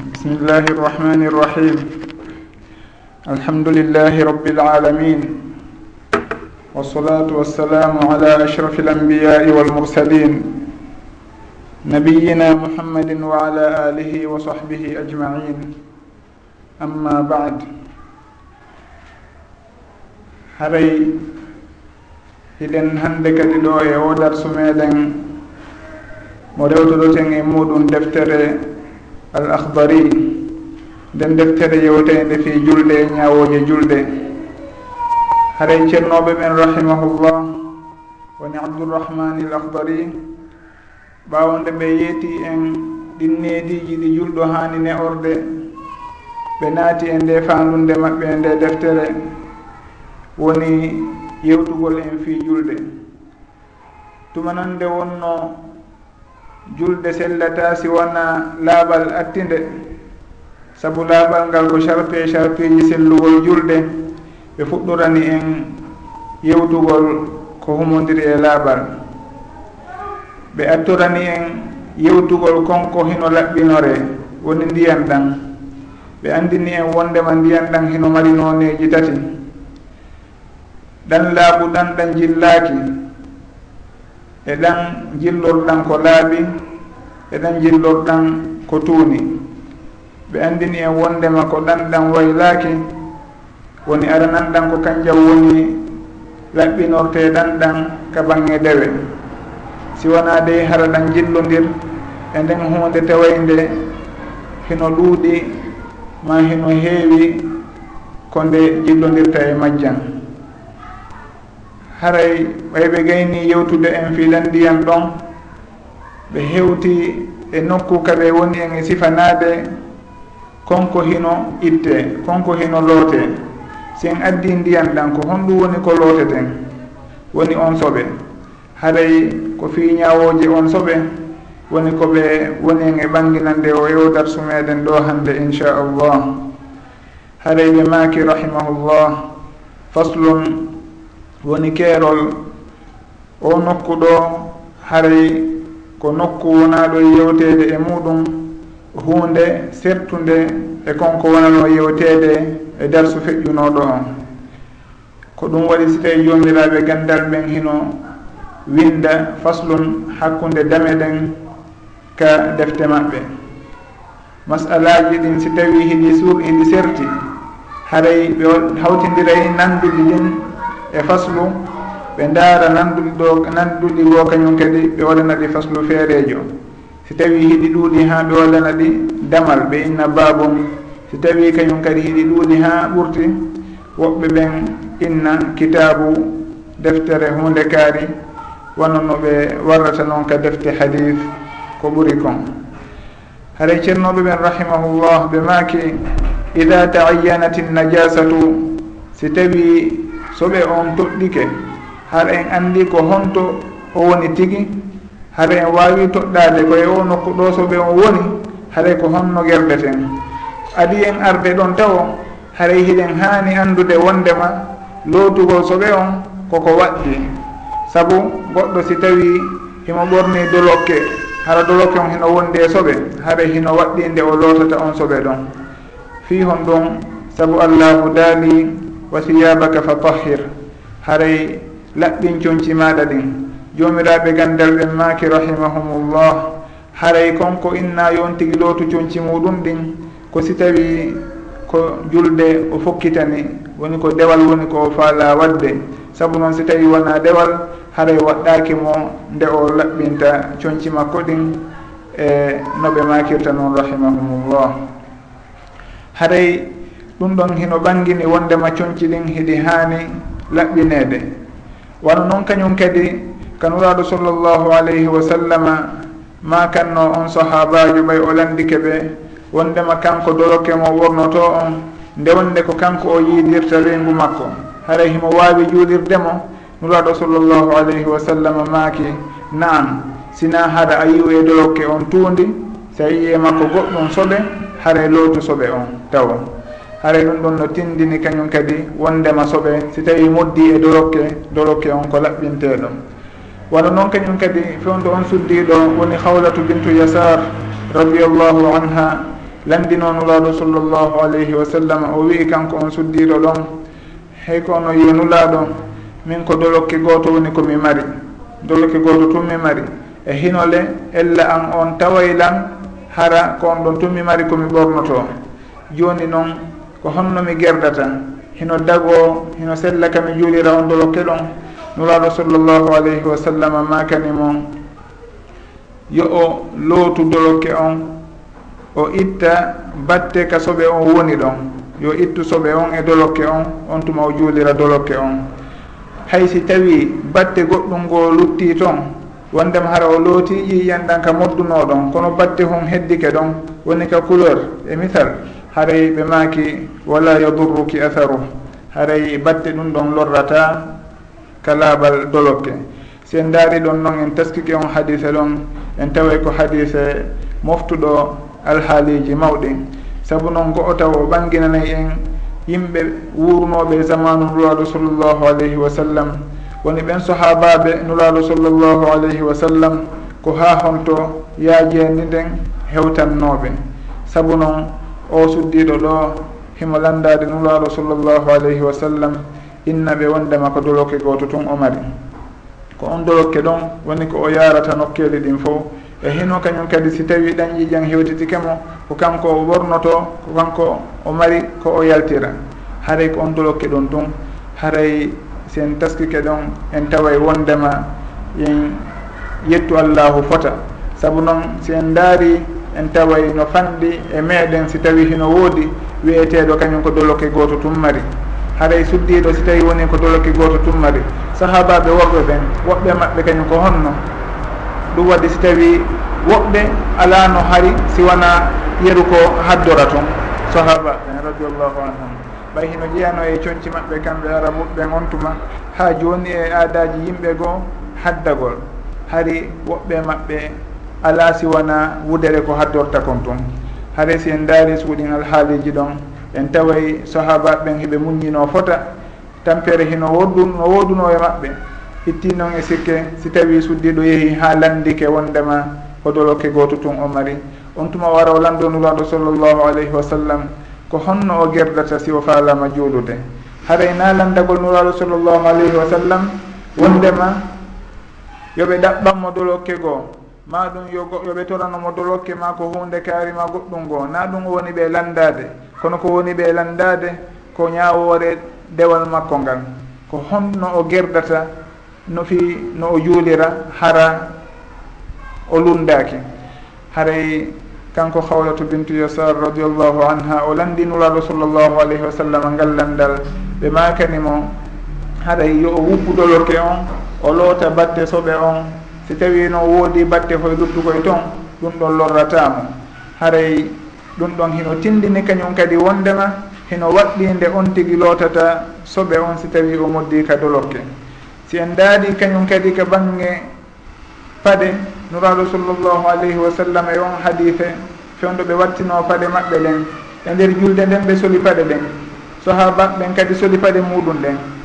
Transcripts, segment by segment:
بسم الله الرحمن الرحيم الحمد لله رب العالمين والصلاة والسلام على أشرف الأنبياء والمرسلين نبينا محمد وعلى آله وصحبه أجمعين أما بعد haray hiɗen hande kadi ɗo e o darsu meɗen mo rewtuɗoten e muɗum deftere al akhdari nden deftere yewtede fi julde e ñawoje julde. Haray ceernoɓe ɓen rahimahullah woni abdourahmani l akhdari ɓawo ɓe yeeti en ɗin neediji ɗi julɗo hani ne orde ɓe naati e nde fandunde maɓɓe e nde deftere woni yewtugol en fi julde. Tumanande wonno julde sellata si wona laaɓal attinde. Saabu laaɓal ngal ko charpe charpeji sellugol julde ɓe fuɗɗorani en yewtugol ko humodiri e laaɓal ɓe attorani en yewtugol konko hino laɓɓinore woni ndiyan ɗan. Ɓe andini en wondema ndiyan ɗan hino mari noneji tati. Ɗan laaɓu ɗan ɗan jillaaki. e ɗan jillol ɗan ko laaɓi e ɗan jillol ɗan ko tuuni. Ɓe anndini en wondema ko ɗan ɗan waylaaki woni aranan ɗan ko kanjam woni laɓɓinorte ɗan ɗan ka bange dewe. Si wona dey hara ɗan jillodir e nden hunde tewaynde hino ɗuuɗi ma hino heewi ko nde jillodirta e majjan haray ɓayɓe gayni yewtude en filandiyan ɗon ɓe hewti e nokku kaɓe woni en e sifanade konko hino itte konko hino loote. Si en addi ndiyan ɗan ko honɗum woni ko looteten woni on soɓe. Haray ko fiñawoje on soɓe woni koɓe woni en e ɓanginande o yew darsu meɗen ɗo hande inchallah haray ɓe maaki rahimahullah faslum woni keerol o nokku ɗo haray ko nokku wonaɗo yewtede e muɗum hunde sertude e konko wonano yewtede e darsu feƴƴunoɗo on. Ko ɗum waɗi si tawi jomiraɓe gandal ɓen hino winda faslun hakkude dame ɗen ka defte maɓɓe. Masalaji ɗin si tawi hiɗi suur hiɗi serti haray ɓe hawtidira e ɗin e faslu ɓe ndaara nanduɗi ɗo nanduɗi goo kañum kadi ɓe waɗana ɗi faslu feerejo si tawi hiɗi ɗuuɗi ha ɓe waɗana ɗi damal ɓe inna babum si tawi kañum kadi hiɗi ɗuuɗi ha ɓurti woɓɓe ɓen inna kitabu deftere hunde kaari wonno no ɓe warrata noon ka defte hadis ko ɓuri kon. Haray ceernoɓe ɓen rahimahullah ɓe maaki ida taayyanati najasatu si tawi so ɓe on toɗɗike. Har en anndi ko honto o woni tigi. Hara en waawi toɗɗade koye o nokku ɗo so ɓe on woni haray ko honno gerdeten. Adi en arde ɗon tawo haray e hiɗen haani anndude wondema lootugol so ɓe on koko waɗɗi. Sabu goɗɗo si tawi himo ɓorni dolokke hara dolokke on hino wondi e soɓe hara hino waɗɗi nde o lootata on soɓe ɗon. Fi hon ɗum sabu allahu daali wa siyabaka fa tahhir. Haray laɓɓin coñci maɗa ɗin. Jomiraɓe gandal ɓen maki rahimahumullah. Haray konko inna yon tigui lootu coñci muɗum ɗin. Ko si tawi ko julde o fokkitani woni ko dewal woni ko faala wadde saabu noon si tawi wona dewal haray waɗɗaki mo nde o laɓɓinta coñci makko ɗin e noɓe makirta noon rahimahumullah. Haray ɗum ɗon hino ɓangini wondema coñci ɗin hiɗi haani laɓɓineede. Wano noon kañum kadi kanuraɗo sallllahu alayhi wa sallama ma kanno on sahabajo ɓay o landike ɓe wondema kanko doroke mo wornoto on nde wonde ko kanko o yiidirta reyngu makko. Haray himo waawi juulirdemo nuraɗo sallllahu alayhi wa sallama maaki naan sina hara a yi'u e doroke on tuundi so yiye makko goɗɗum soɓe haray lootu soɓe on taw haray ɗum ɗon no tindini kañum kadi wondema soɓe si tawi moddi e dorokke dorokke on ko laɓɓinteɗon. Wala noon kañum kadi fewndo on suddiɗo woni hawlatu bintu yasar radiallahu anha landino nulaɗo sallllahu alayhi wa sallam o wii kanko on suddiɗo ɗon hey ko ono yi nulaɗo min ko dorokke goto woni komi mari. Dorokke goto tummi mari. E hinole ella an on tawaylan hara ko on ɗon tummi mari komi ɓornoto joni noon ko honnomi gerdata hino dago hino sella kami juulira on doloke ɗon nuraɗo sallllahu alayhi wa sallam makani mo? Yo o lootu doloke on o itta batte ka soɓe on woni ɗon. Yo ittu soɓe on e doloke on on tuma o juulira doloke on. Hay si tawi batte goɗɗum ngo lutti toon wondema hara o looti ƴiƴan ɗan ka moddunoɗon kono batte hon heddike ɗon woni ka couleur e misal haray ɓe maaki wala yadurruki atharuh haray batte ɗum ɗon lorrata ka laaɓal dolokke. Si en daari ɗon noon en taskike on hadise ɗon en tawa ko hadise moftuɗo alhaaliji mawɗi saabu noon go o taw o ɓanginanayi en yimɓe wurnoɓe zamanu nulaaɗo sallllahu alayhi wa sallam. Woni ɓen sahabaɓe nulaaɗo sallllahu alayhi wa sallam ko ha honto yaajedi nden hewtannoɓe saabu noon o suddiɗo ɗo himo landade nulaɗo sallllahu alayhi wa sallam inna ɓe wondema ko doloke goto tun o mari. Ko on dolokke ɗon woni ko o yarata nokkeli ɗin fof. E hino kañum kadi si tawi ɗañƴi jan hewtitike mo ko kanko o ɓornoto ko kanko o mari ko o yaltira. Haray ko on dolokke ɗon tun. Haray sen taskike ɗon en tawa wondema en yettu allahu fota. Saabu noon si en daari en taway no fanɗi e meɗen si tawi hino woodi wiyeteɗo kañum ko doloke goto tummari. Haray suddiɗo si tawi woni ko doloke goto tummari. Sahabaɓe worɓe ɓen woɓɓe maɓɓe kañum ko honno. Ɗum waɗi si tawi woɓɓe ala no hari si wona yeru ko haddora toon sahaba ɓen radiallahu anhum. Ɓay hino ƴeyano e coñci maɓɓe kamɓe arabuɓe on tuma ha joni e aadaji yimɓe goo haddagol. Hari woɓɓe maɓɓe ala siwana wudere ko haddorta kon tun haray si en daari suuɗin alhaaliji ɗon. En taway sahaba ɓen heɓe muññino fota. Tampere hino woddun no wooduno e maɓɓe. Itti noon e sikke si tawi suddiɗo yeehi ha landike wondema hodolokke goto tun o mari. On tuma wara o landonulaɗo sallllahu alayhi wa sallam ko honno o gerdata si o faalama juulude. Haray na landagol nuraɗo sallllahu alayhi wa sallam wondema yoɓe ɗaɓɓanmo dolokke goo. ma ɗum yo goɓɓe toranomo dolokke ma ko hunde kaarima goɗɗum ngo. Na ɗum woni ɓe landade. Kono ko woni ɓe landade ko ñawore dewal makko ngal. Ko honno o gerdata no fi no o juulira hara o lundaki haray kanko hawlatu bintu yasar radiallahu anha o landinulaɗo sallllahu alayhi wa sallam ngal landal. Ɓe makanimo haɗay yo o wuppudoloke on o loota batte soɓe on si tawi no woodi batte koye luttukoye toon ɗum ɗon lorratamo haray ɗum ɗon hino tindini kañum kadi wondema hino waɗɗinde on tigi lootata soɓe on si tawi o moddi ka dolokke. Si en daadi kañum kadi ka bange paɗe nuraɗo sallllahu alayhi wa sallam e on hadife fewndo ɓe wattino paɗe maɓɓe ɗen e nder julde nden ɓe soli paɗe ɗen. Sahabaɓen kadi soli paɗe muɗum ɗen.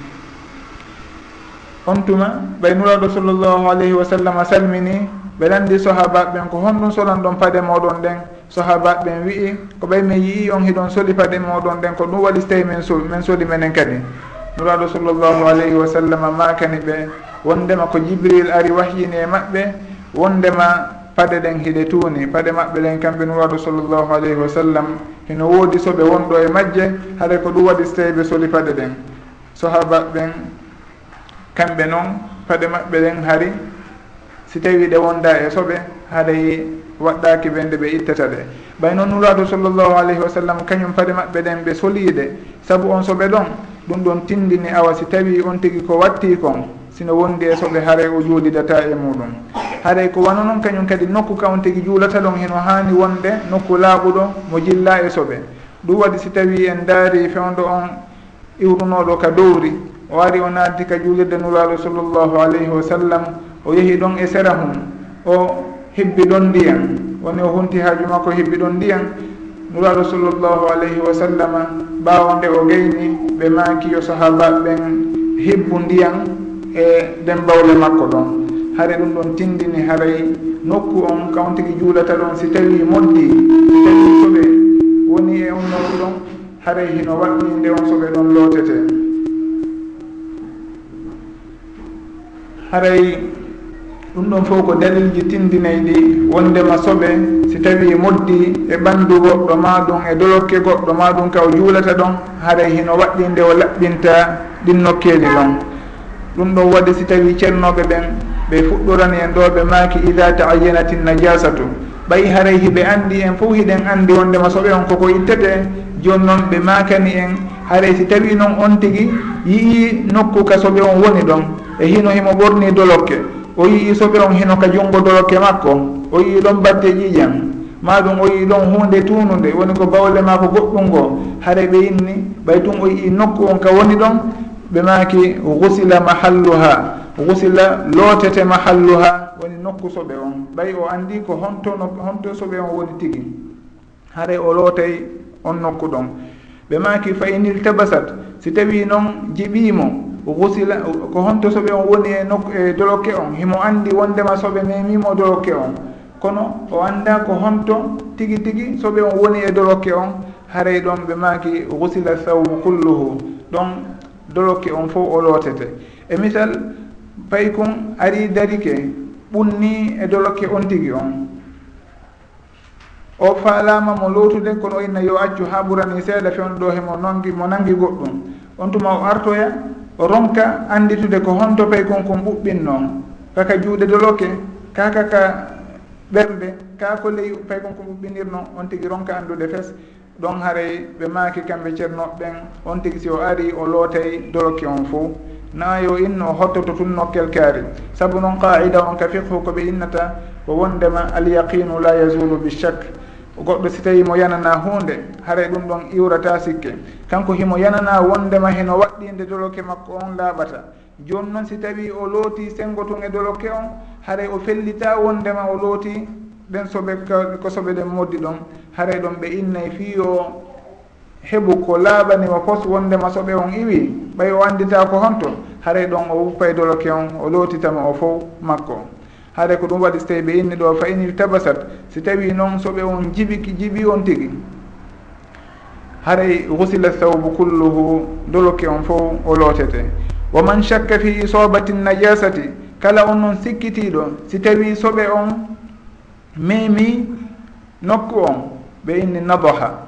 on tuma ɓay nuraɗo sallllahu alayhi wa sallam salmini ɓe landi sahabaɓe ɓen ko honɗum solan ɗon paade moɗon ɗen. Sahabaɓe ɓen wi'i ko ɓay min yii on hiɗon soli paade moɗon ɗen ko ɗum waɗi so tawi min sol min soli menen kadi. Nuraɗo sallllahu alayhi wa sallam makani ɓe wondema ko jibril ari wahyini e maɓɓe wondema paɗe ɗen hiɗe tuuni. Paɗe maɓɓe ɗen kamɓe nuraɗo sallllahu alayhi wa sallam hino woodi soɓe wonɗo e majje haɗa ko ɗum waɗi so tawi ɓe soli paɗe ɗen. Sahabaɓe ɓen kamɓe noon paɗe maɓɓe ɗen hari si tawi ɗe wonda e soɓe haray waɗɗaki ɓe nde ɓe ittata ɗe. Ɓay noon nuraadu sallllahu alayhi wa sallam kañum paɗe maɓɓe ɗen ɓe soliiɗe saabu on soɓe ɗon ɗum ɗon tindini awa si tawi on tigi ko watti kon sino wondi e soɓe haray o juulidata e muɗum. Haray ko wano noon kañum kadi nokku ka on tigi juulata ɗon heno haani wonde nokku laaɓuɗo mo jilla e soɓe. Ɗum waɗi si tawi en daari fewndo on iwrunoɗo ka dowri. o ari o naatti ka juulirde nuraaɗo sallllahu alayhi wa sallam o yehi ɗon e sera mum o hebbi ɗon ndiyan. Woni o hunti haaju makko hebbi ɗon ndiyan. Nuraaɗo sallllahu alayhi wa sallama ɓaawo nde o geyni ɓe maaki yo sahabaɓe ɓen hebbu ndiyan e nden bawle makko ɗon. Hare ɗum ɗon tindini haray nokku on kan tigi juulata ɗon si tawi moddi si tawi soɓe woni e on nokku ɗon haray hino waɗɗi nde on soɓe ɗon lootete. haray ɗum ɗon fof ko dalilji tindinayi ɗi. Wondema soɓe si tawi e moddi e ɓanndu goɗɗo ma ɗum e dolokke goɗɗo ma ɗum ka o juulata ɗon haray hino waɗɗinde o laɓɓinta ɗin nokkeeli ɗon. Ɗum ɗon waɗi si tawi ceernoɓe ɓen ɓe fuɗɗorani en ɗo ɓe maaki ida taayyanati najasatu ɓayi haray hiɓe anndi en fof hiɗen anndi wondema soɓe on koko ittete jooni noon ɓe maakani en. Haray si tawi noon on tigi yii nokku ka soɓe on woni ɗon. e hino himo ɓorni dolokke. O yii soɓe on hino ka junngo dolokke makko. O yii ɗon batte ƴiƴan ma ɗum o yii ɗon hunde tunude woni ko bawle ma ko goɗɗum ngo haare ɓe inni ɓay tun o yii nokku on ka woni ɗon ɓe maaki gusila mahalluha gusila lootete mahalluha woni nokku soɓe on. Ɓay o anndi ko honto no honto soɓe on woni tigi. Haare o lootay on nokku ɗon. Ɓe maaki fa inil tabasat si tawi noon jiɓimo gusila ko honto soɓe on woni e nokku e dolokke on. Himo andi wondema soɓe memimo dolokke on. Kono o anda ko honto tigi tigi soɓe on woni e dolokke on haray ɗon ɓe maaki gusila sawbu kulluhu. Ɗon dolokke on fof o lootete. E misal pay kon ari darike ɓunni e dolokke on tigi on. O faalama mo lootude kono o inna yo accu ha ɓurani seeɗa fewno ɗo hemo nangi mo nangi goɗɗum. On tuma o artoya ronka anditude ko honto pay kon kon ɓuɓɓinno kaka juuɗe doloke ka kaka ɓerɓe ka ko ley pay kon ko ɓuɓɓinirno on tigi ronka andude fes. Ɗon haray ɓe maaki kamɓe ceernoɓe ɓen on tigi si o ari o lootay doloke on fo naayo inno hottoto tun nokkel kaari. Sabu noon qaida on ka fiqhu ko ɓe innata ko wondema alyaqinu la yazulu bichak goɗɗo si tawi mo yanana hunde haara ɗum ɗon iwrata sikke. Kanko himo yanana wondema heno waɗɗinde doloke makko on laaɓata joni noon si tawi o looti sengo tun e doloke on haara o fellita wondema o looti ɗen soɓe ko soɓe ɗen moddi ɗon. Haara ɗon ɓe innay e fi o heɓu ko laaɓanimo pos wondema soɓe on iwi ɓay o andita ko honto. Haara ɗon o wuppay e doloke on o lootitama o fof makko. haade ko ɗum waɗi so tawi ɓe inni ɗo fa inil tabasat. Si tawi noon soɓe on jiɓiki jiɓi on tigi. Haray gusila thawbu kulluhu doloke on fof o lootete. Wa man shakka fi isobati najasati kala on noon sikkitiɗo si tawi soɓe on memi nokku on ɓe inni nadoha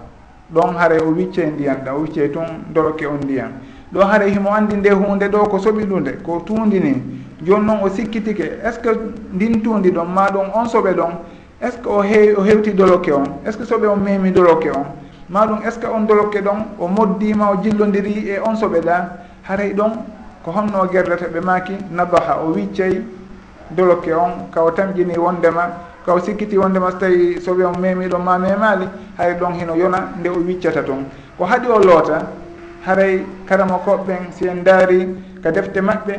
ɗon haray o wicce ndiyan ɗa o wicce tun doloke on ndiyan ɗo haray himo andi nde hunde ɗo ko soɓi ɗu ko tundi ni. joni noon o sikkitike est ce que ndin tuundi ɗon ma ɗum on soɓe ɗon est ce que o heewi o hewti doloke on est ce que soɓe on memi doloke on? Ma ɗum est ce que on doloke ɗon o moddima o jillodiri e on soɓe ɗa? Haray ɗon ko honno gerdata ɓe maki nabaha o wiccay doloke on ka o tamƴini wondema ka o sikkiti wondema so tawi soɓe on memiɗon ma memali haray ɗon hino yona nde o wiccata toon ko haaɗi o loota haray karama koɓɓen si en daari ka defte maɓɓe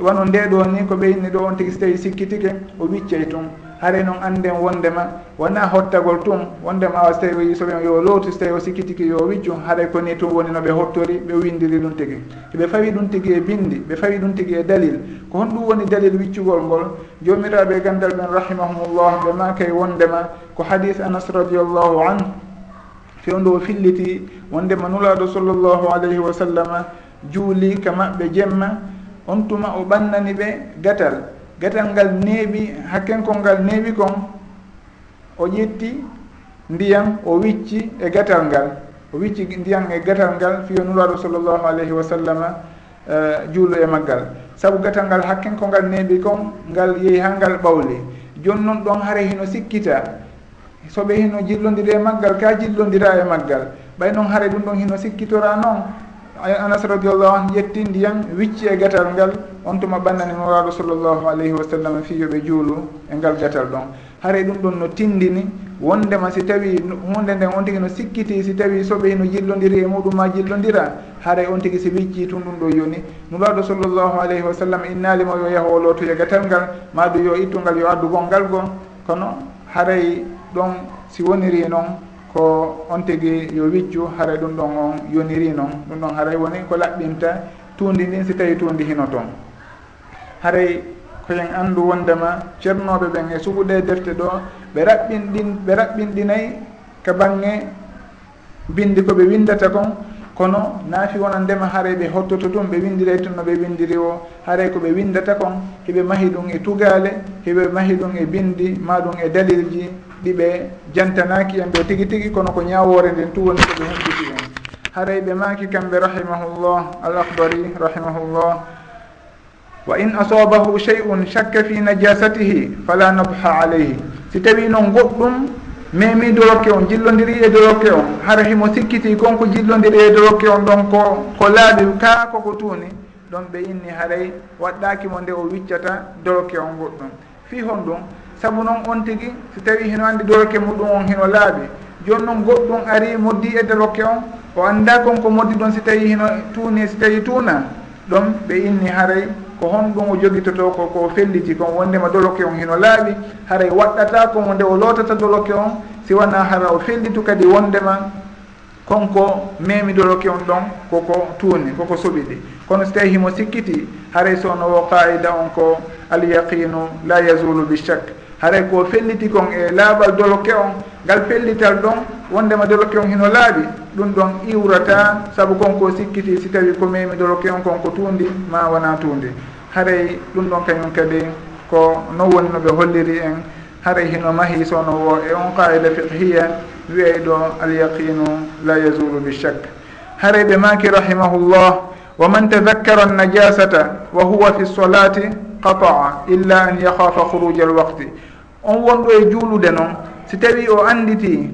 wano nde ɗo ni ko ɓeyni ɗo on tigi so tawi sikkitike o wiccay tun. Haray noon anden wondema wona hottagol tun wondema awa so tawi soɓe yo lootu so tawi o sikkitiki yo wiccu haɗay koni tun woni no ɓe hottori ɓe windiri ɗum tigi. Ɓe fawi ɗum tigi e bindi ɓe fawi ɗum tigi e dalil. Ko hon ɗum woni dalil wiccugol ngol jomiraɓe e gandal ɓen rahimahumullah ɓe makay wondema ko hadis anas radiallahu anhu. Fewndo o filliti wondema nulaɗo sallllahu alayhi wa sallam juuli ka maɓɓe jemma on tuma o ɓannani ɓe gatal gatal ngal neeɓi hakkenkol ngal neeɓi kon o ƴetti ndiyan o wicci e gatal ngal. O wicci ndiyan e gatal ngal fiyo nuraɗo sallllahu alayhi wa sallam uh, e, juulo e maggal. Saabu gatal ngal hakkenko ngal neeɓi kon ngal yehi ha ngal ɓawli joni noon ɗon haara hino sikkita. Soɓe hino jillodiri e maggal ka jillodira e maggal. Ɓay noon haara ɗum ɗon hino sikkitora noon. anas radiallahu anu yetti ndiyan wicci e gatal ngal on tuma ɓannani nuraɗo sallllahu alayhi wa sallam fiyoɓe juulu e ngal gatal ɗon. Haare ɗum ɗon no tindini wondema si tawi hunde nden on tigui no sikkiti si tawi soɓe hino jillodiri e muɗum ma jillodira haara on tigui si wicci tun ɗum ɗo yoni. Nuraɗo sallllahu alayhi wa sallam innalimo yo yaha o lootoyo e gatal ngal maɗum yo ittungal yo addu gongal go kono haray ɗon si woniri e noon ko on tigi yo wiccu haray ɗum ɗon on yoniri noon ɗum ɗon haray woni ko laɓɓinta tuundi ndin si tawi tuundi hino toon haray koyen anndu wondema ceernoɓe ɓen e suguɗe defte ɗo ɓe raɓɓinɗin ɓe raɓɓinɗinayi ka bange bindi koɓe windata kon. Kono naafi wona ndema haray ɓe hottoto ɗum ɓe windiray tun no ɓe windiri o. Haray koɓe windata kon heɓe mahi ɗum e tugaale heɓe mahi ɗum e bindi ma ɗum e dalilji. ɗiɓe jantanaki en ɓe tigui tigui kono ko ñawore nden tu woni koɓe henduɗi en. Haray ɓe maki kamɓe rahimahullah al akbari rahimahullah wa in asabahu chey un chakka fi najasatihi fala nabha alayhi. Si tawi noon goɗɗum memi dorokke on jillodiri e dorokke on hara himo sikkiti konko jillodiri e dorokke on ɗon ko ko laaɓi kaa koko tuuni ɗon ɓe inni haray waɗɗakimo nde o wiccata dorokke on goɗɗum. Fi hon ɗum saabu noon on tigi so tawi hino andi ɗo muɗum on hino laaɓi joni noon goɗɗum ari moddi e nder on o annda konko moddi ɗon si tawi hino tuuni si tawi tuuna ɗon ɓe inni haray ko honɗum o jogitoto ko ko felliti kon. Wondema doloke on hino laaɓi haray waɗɗata komo nde o lootata doloke on si wona hara o fellitu kadi wondema konko memi doloke on ɗon koko tuuni koko suɓiɗi kono so tawi himo sikkiti haray sowno wo qaida on ko alyaqinu la yazulu bi chak haray ko felliti kon e laaɓal doloke on ngal fellital ɗon wondema doloke on hino laaɓi ɗum ɗon iwrata saabu konko sikkiti si tawi ko memi doloke on kon ko tuundi ma wona tuundi. Haray ɗum ɗon kañum kadi ko non woni no ɓe holliri en. Haray hino mahi sowno wo e on qaida fiqhiya wiyey ɗo alyaqinu la yazulu bichak haray ɓe maki rahimahullah wa man tadakkara annajasata wa huwa fi lsolati qataa illa an yahafa huruja alwaqti on wonɗo e juulude noon si tawi o anditi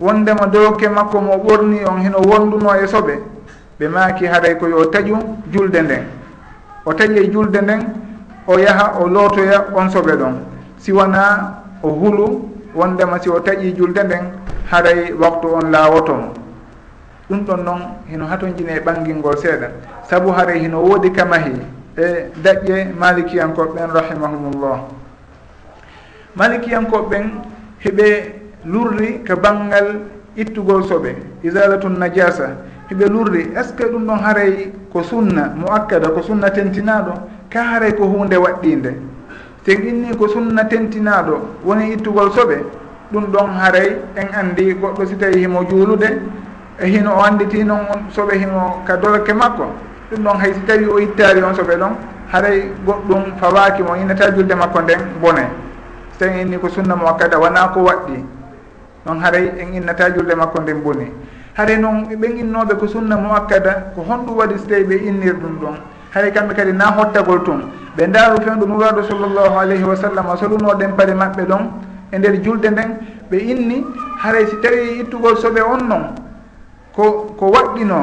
wondema doroke makko mo ɓorni on hino wonduno e soɓe ɓe maaki haray ko yo taƴu julde nden. O taƴi e julde nden o yaha o lootoya on soɓe ɗon. Si wona o hulu wondema si o taƴi julde nden haray waktu on laawotomo ɗum ɗon noon hino hatojine e ɓangilngol seeɗa. Saabu haray hino woodi kamahi. e daƴƴe malikiyankoɓeɓen rahimahumullah. Malikiyankoɓeɓen heɓe lurri ka banggal ittugol soɓe isalatu najasa heɓe lurri. Est ce que ɗum ɗon haray ko sunna mo akkada ko sunna tentinaɗo? Ka haray ko hunde waɗɗinde sen inni ko sunna tentinaɗo woni ittugol soɓe ɗum ɗon haray en andi goɗɗo si tawi himo juulude e hino o anditi noon soɓe himo ka dolke makko. ɗum ɗon hay so tawi o ittari on soɓe ɗon haray goɗɗum fawaki mo innata julde makko nden bone. So tawi inni ko sunna mo wakkata wona ko waɗɗi. Noon haray en innata julde makko nden boni haray noon ɓen innoɓe ko sunna mo akkada ko honɗum waɗi so tawi ɓe innir ɗum. Ɗon haray kamɓe kadi na hottagol tun. Ɓe ndaaru fewdu nuraɗo sallllahu alayhi wa sallam solunoɗen paari maɓɓe ɗon e nder julde nden ɓe inni haray si tawi ittugol soɓe on noon ko ko waɗɗino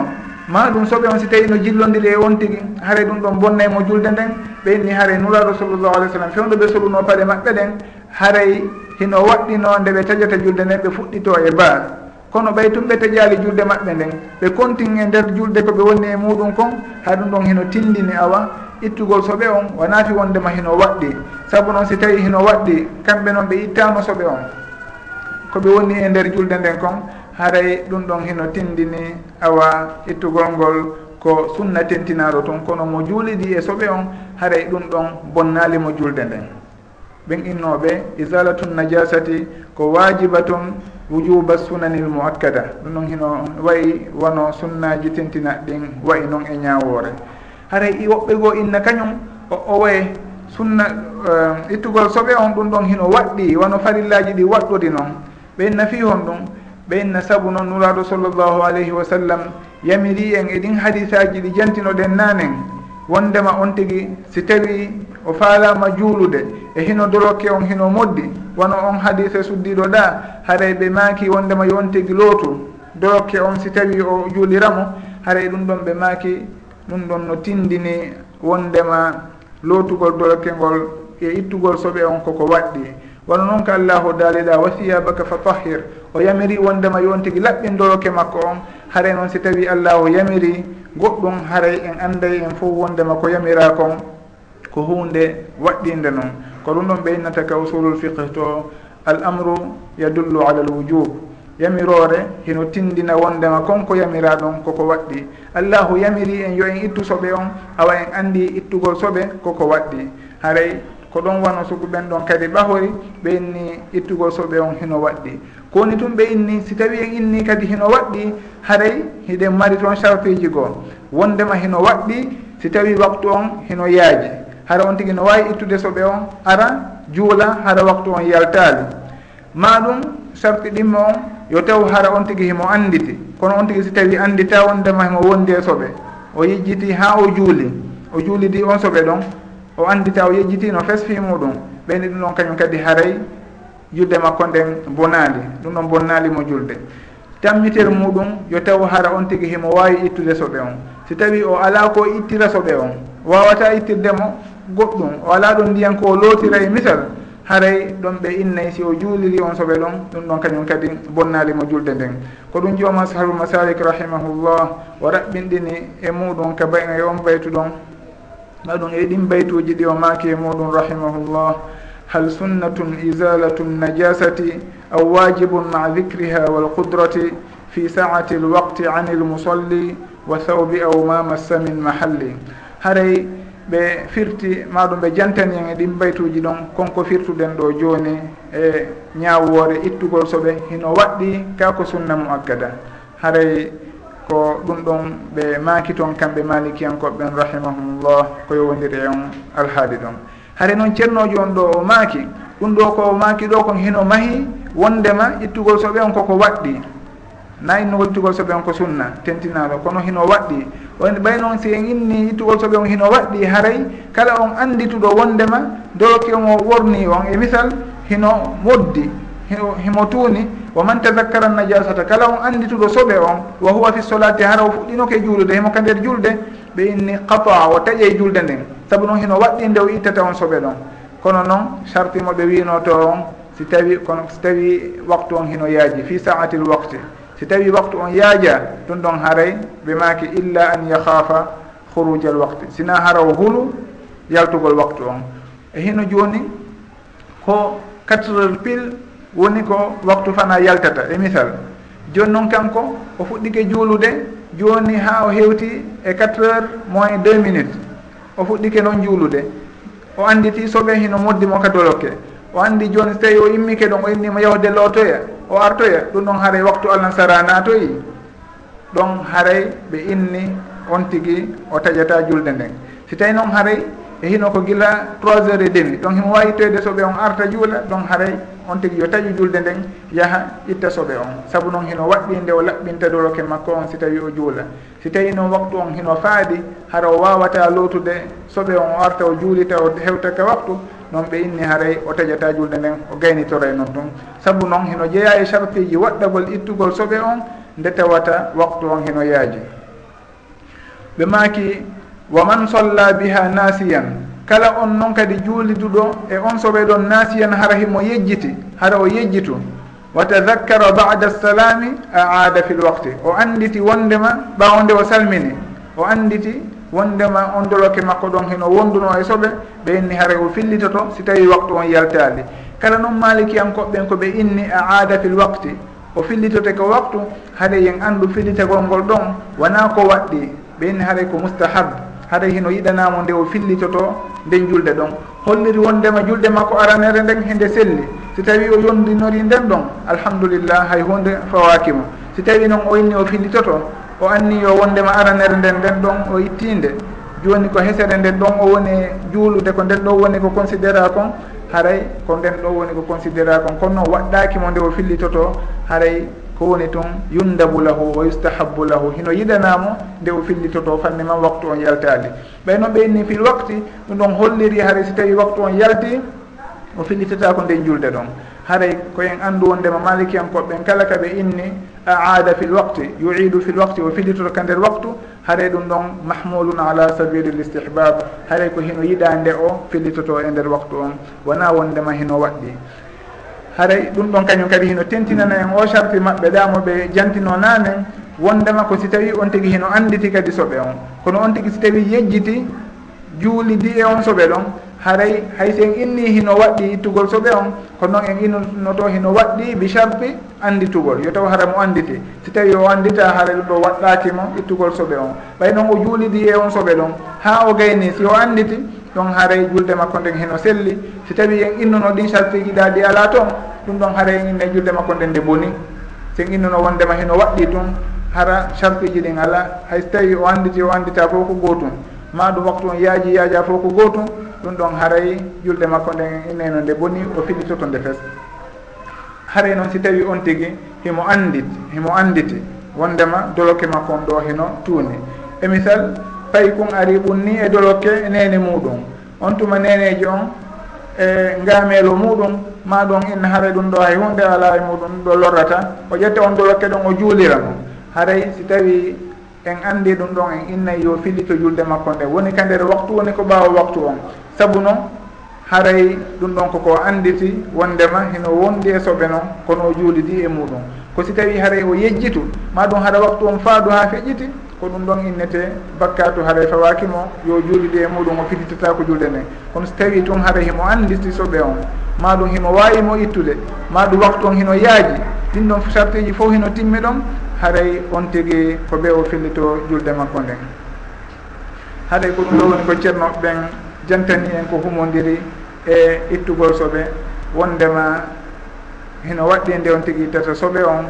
ma ɗum soɓe on si tawi no jillodiri e on tigui haare ɗum ɗon bonna mo julde nden ɓe inni haare nuraɗo sallllahu alih w sallam fewɗo ɓe soluno paɗe maɓɓe ɗen haaray hino waɗɗino nde ɓe taƴata julde nden ɓe fuɗɗito e baar. Kono ɓay tum ɓe taƴali julde maɓɓe nden ɓe kontin e nder julde koɓe wonni e muɗum kon ha ɗum ɗon hino tindini awa. Ittugol soɓe on wonaati wondema hino waɗɗi. Saabu noon si tawi hino waɗɗi kamɓe noon ɓe ittano soɓe on koɓe woni e nder julde nden kon. haray ɗum ɗon hino tindini awa ittugol ngol ko sunna tentinaɗo toon kono mo juuliɗi e soɓe on haray ɗum ɗon bonnali mo julde nden. Ɓen innoɓe isalatu najasati ko wajibatun wujuba sunanil muakkada. Ɗum ɗon hino wayi wono sunnaji tentina ɗin wayi noon e ñawore haray i woɓɓe goo inna kañum o owoye sunna uh, ittugol soɓe on ɗum ɗon hino waɗɗi wono farillaji ɗi waɗɗuɗi noon ɓe inna fi hon ɗum ɓeyn na sabu noon nuraɗo sallllahu alayhi wa sallam yamiri en e ɗin hadisaji ɗi jantinoɗen nanen. Wondema on tigui si tawi o faalama juulude e hino dorokke on hino moddi wono on hadise suddiɗo ɗa haray ɓe maaki wondema yo on tigi lootu. Dorokke on si tawi o juuliramo haray ɗum ɗon ɓe maaki ɗum ɗon no tindini wondema lootugol dorokke ngol e ittugol soɓe on koko waɗɗi. wono noon ko allah hoddaliɗa wasiyabaka fa tahir o yamiri wondema yon tigui laɓɓindoroke makko on. Haare noon si tawi allahu yamiri goɗɗum haray en anday en fof wondema ko yamira kon ko hunde waɗɗinde noon. Ko ɗum ɗon ɓeynata ka usulul fiqe to al amru yadullu ala l wujub. Yamirore hino tindina wondema konko yamira ɗon koko waɗɗi. Allahu yamiri en yo en ittu soɓe on awa en andi ittugol soɓe koko waɗɗi. Haray ko ɗon wano sugu ɓen ɗon kadi ɓahori ɓe inni ittugol soɓe on hino waɗɗi. Kowoni tun ɓe inni si tawi en inni kadi hino waɗɗi haray hiɗen mari toon sarfeji goo. Wondema hino waɗɗi si tawi waktu on hino yaaji. Hara on tigi no wawi ittude soɓe on ara juula hara waktu on yaltali ma ɗum sarti ɗimmo on yo taw hara on tigi himo anditi kono on tigi si tawi andita wondema himo wondi e soɓe o yejjiti ha o juuli. O juulidi on soɓe ɗon o andita o yejjitino fesfi muɗum ɓeyni ɗum ɗon kañum kadi haray julde makko nden bonali ɗum ɗon bonnali mo julde. Tammitere muɗum yo taw hara on tigi himo wawi ittude soɓe on. Si tawi o ala ko ittira soɓe on wawata ittirdemo goɗɗum o ala ɗon ndiyan ko lootira e misal haray ɗon ɓe innayi si o juuliri on soɓe ɗon ɗum ɗon kañum kadi bonnali mo julde nden. Ko ɗum jooma sahabu masalik rahimahullah o raɓɓinɗini e muɗum ka bay e on baytu ɗon aɗum e ɗin baytuji ɗi o maaki e muɗum rahimahullah. Hal sunnatun isalatu najasati aw wajibun maa dicriha walqudrati fi saati lwaqti an lmusalli wa thawbi aw ma massa min mahalli. Haray ɓe firti maɗum ɓe jantani en e ɗin baytuji ɗon konko firtuɗen ɗo joni e ñawwore ittugol soɓe hino waɗɗi ka ko sunna mu aggada haray ko ɗum ɗon ɓe maaki toon kamɓe malikiyankoɓɓen rahimahumllah ko yowodiri e on alhaali ɗon. Hare noon ceernojo on ɗo o maaki ɗum ɗo ko maaki ɗo kon hino mahi wondema ittugol soɓe on koko waɗɗi. Na innugol ittugol soɓe on ko sunna tentinaɗo kono hino waɗɗi. On ɓay noon si en inni ittugol soɓe on hino waɗɗi haray kala on andituɗo wondema doroki on o worni on e misal hino moddi. himo tuuni wa man tadakkara najasata kala on andituɗo soɓe on wa huwa fi solati hara o fuɗɗinoke juulude himo ka nder julde ɓe inni qataa o taƴe julde nden. Saabu noon hino waɗɗinde o ittata on soɓe ɗon. Kono noon sartimo ɓe wino to on si tawi kono si tawi waktu on hino yaaji fi saatil wakti. Si tawi waktu on yaaja ɗum ɗon haray ɓe maaki illa an yakhafa huruja al wakti. Sina haraw hulu yaltugol waktu on. E hino joni ko quatre heures pile woni ko waktu fana yaltata. E misal joni noon kanko o fuɗɗike juulude joni ha o hewti e 4 heures moins deux minutes o fuɗɗike noon juulude. O anditi soɓe hino moddimo katolokke o andi joni so tawi o immike ɗon o innimo yahde lootoya o artoya ɗum ɗon haaray waktu allah sara natoyi ɗon haaray ɓe inni on tigui o taƴata julde nden. Si tawi noon haaray e hino ko gila trois heures et demi donc himo wawi toyde soɓe on arta juula donc haray on tigui yo taƴu julde nden yaaha itta soɓe on. Saabu noon hino waɗɗinde o laɓɓinta doroke makko on si tawi o juula. Si tawi noon waktu on hino faadi hara o wawata lootude soɓe on o arta o juulita o hewtaka waktu noon ɓe inni haray o taƴata julde nden o gaynitoroye noon tun saabu noon hino jeeya e sarpiji waɗɗagol ittugol soɓe on nde tawata waktu on hino yaaji. Ɓe maaki wa man solla biha nasiyan. Kala on noon kadi juuliduɗo e on so ɗon nasiyan hara himo yejjiti hara o yejjitu. Wa tadakkara bada salami a aada l waqti. O anditi wondema ɓawonde o salmini. O anditi wondema on doloke makko ɗon heno wonduno e soɓe ɓe inni hara o fillitoto si tawi waktu on yaltali kala noon malikiyankoɓɓen ko ɓe inni a aada l waqti. O fillitote ko waktu haɗa yen andu fillitagol ngol ɗon wona ko waɗɗi. Ɓe inni haray ko mustahab. haɗa hino yiɗanamo nde o fillitoto nden julde ɗon. Holliri wondema julde makko aranere nden hende selli. Si tawi o yondinori nden ɗon alhamdulillah hay hunde fawakimo si tawi noon o inni o fillitoto o anni yo wondema aranere nden nden ɗon o ittinde joni ko hesere nden ɗon o woni juulude ko nden ɗo woni ko considéra kon haray ko nden ɗo woni ko considéra kon. Kono noon waɗɗaki nde o fillitoto haray ko woni toon yundabu lahu wa yustahabu lahu. Hino yiɗanamo nde o fillitoto fanni man waktu on yaltade ɓay noon ɓeynni fil wakti ɗum ɗon holliri haray si tawi waktu on yalti o fillitata ko nden julde ɗon. Haray koyen anndu wondema malikiyankoɓɓen kala ka ɓe inni aada fil wakti waqti yuidu fi l o fillitoto ka nder waktu haray ɗum ɗon mahmulun ala sabili l istihbab haray ko hino yiɗa nde o fillitoto e nder waktu on. Wona wondema hino waɗɗi. haray ɗum ɗon kañum kadi hino tentinana en. O sarti maɓɓe ɗamo ɓe jantino nanen wondema ko si tawi on tigui hino anditi kadi soɓe on. Kono on tigui si tawi yejjiti juulidi e on soɓe ɗon. Haray hay en inni hino waɗɗi ittugol soɓe on kono noon en innoto hino waɗɗi bi sharti anditugol. Yo taw hara mo anditi si tawi o andita hara ɗum ɗo waɗɗakimo ittugol soɓe on. Ɓay noon o juulidi e on soɓe ɗon. Ha o gayni si o anditi ɗon haaray julde makko nden heno selli. So tawi en innuno ɗin sartiji ɗa ɗi ala toon ɗum ɗon haara en inne julde makko nden nde boni. Sen innuno wondema heno waɗɗi tun hara sartiji ɗin ala. Hay so tawi o anditi o andita fof ko gootum ma ɗum waktu on yaaji yaaja fof ko gootum ɗum ɗon haray julde makko nden inneno nde boni o fiɗitoto nde fes. Haray noon si tawi on tigui himo andit himo anditi wondema doloke makko on ɗo heno tuuni e misal payi kon ari ɓunni e doloke e nene muɗum. On tuma neneji on e ngameelo muɗum ma ɗon ina haara ɗum ɗo hay hunde ala e muɗum ɗo lorrata. O ƴetta on doloke ɗon o juulira mo haray si tawi en andi ɗum ɗon en innay yo fillito julde makko nde. Woni ka nder waktu woni ko ɓaawa waktu on. Saabu noon haray ɗum ɗon koko anditi wondema hino wondi e soɓe noon kono o juulidi e muɗum. Ko si tawi haray o yejjitu ma ɗum haɗa waktu on faadu ha feƴƴiti ko ɗum ɗon innete bakkatu haray fawakimo yo juulde e muɗum o fititata ko julde nde. Kono so tawi tun haray himo andisti soɓe on. Ma ɗum himo wawimo ittude ma ɗum waktu on hino yaaji. Ɗin ɗon sarteji fof hino timmi ɗon haray on tigui ko ɓe o fillito julde makko nden haɗay ko ɗum ɗo woni ko ceerno ɓen jantani en ko humodiri e ittugol soɓe. Wondema hino waɗɗi nde on tigui tata soɓe on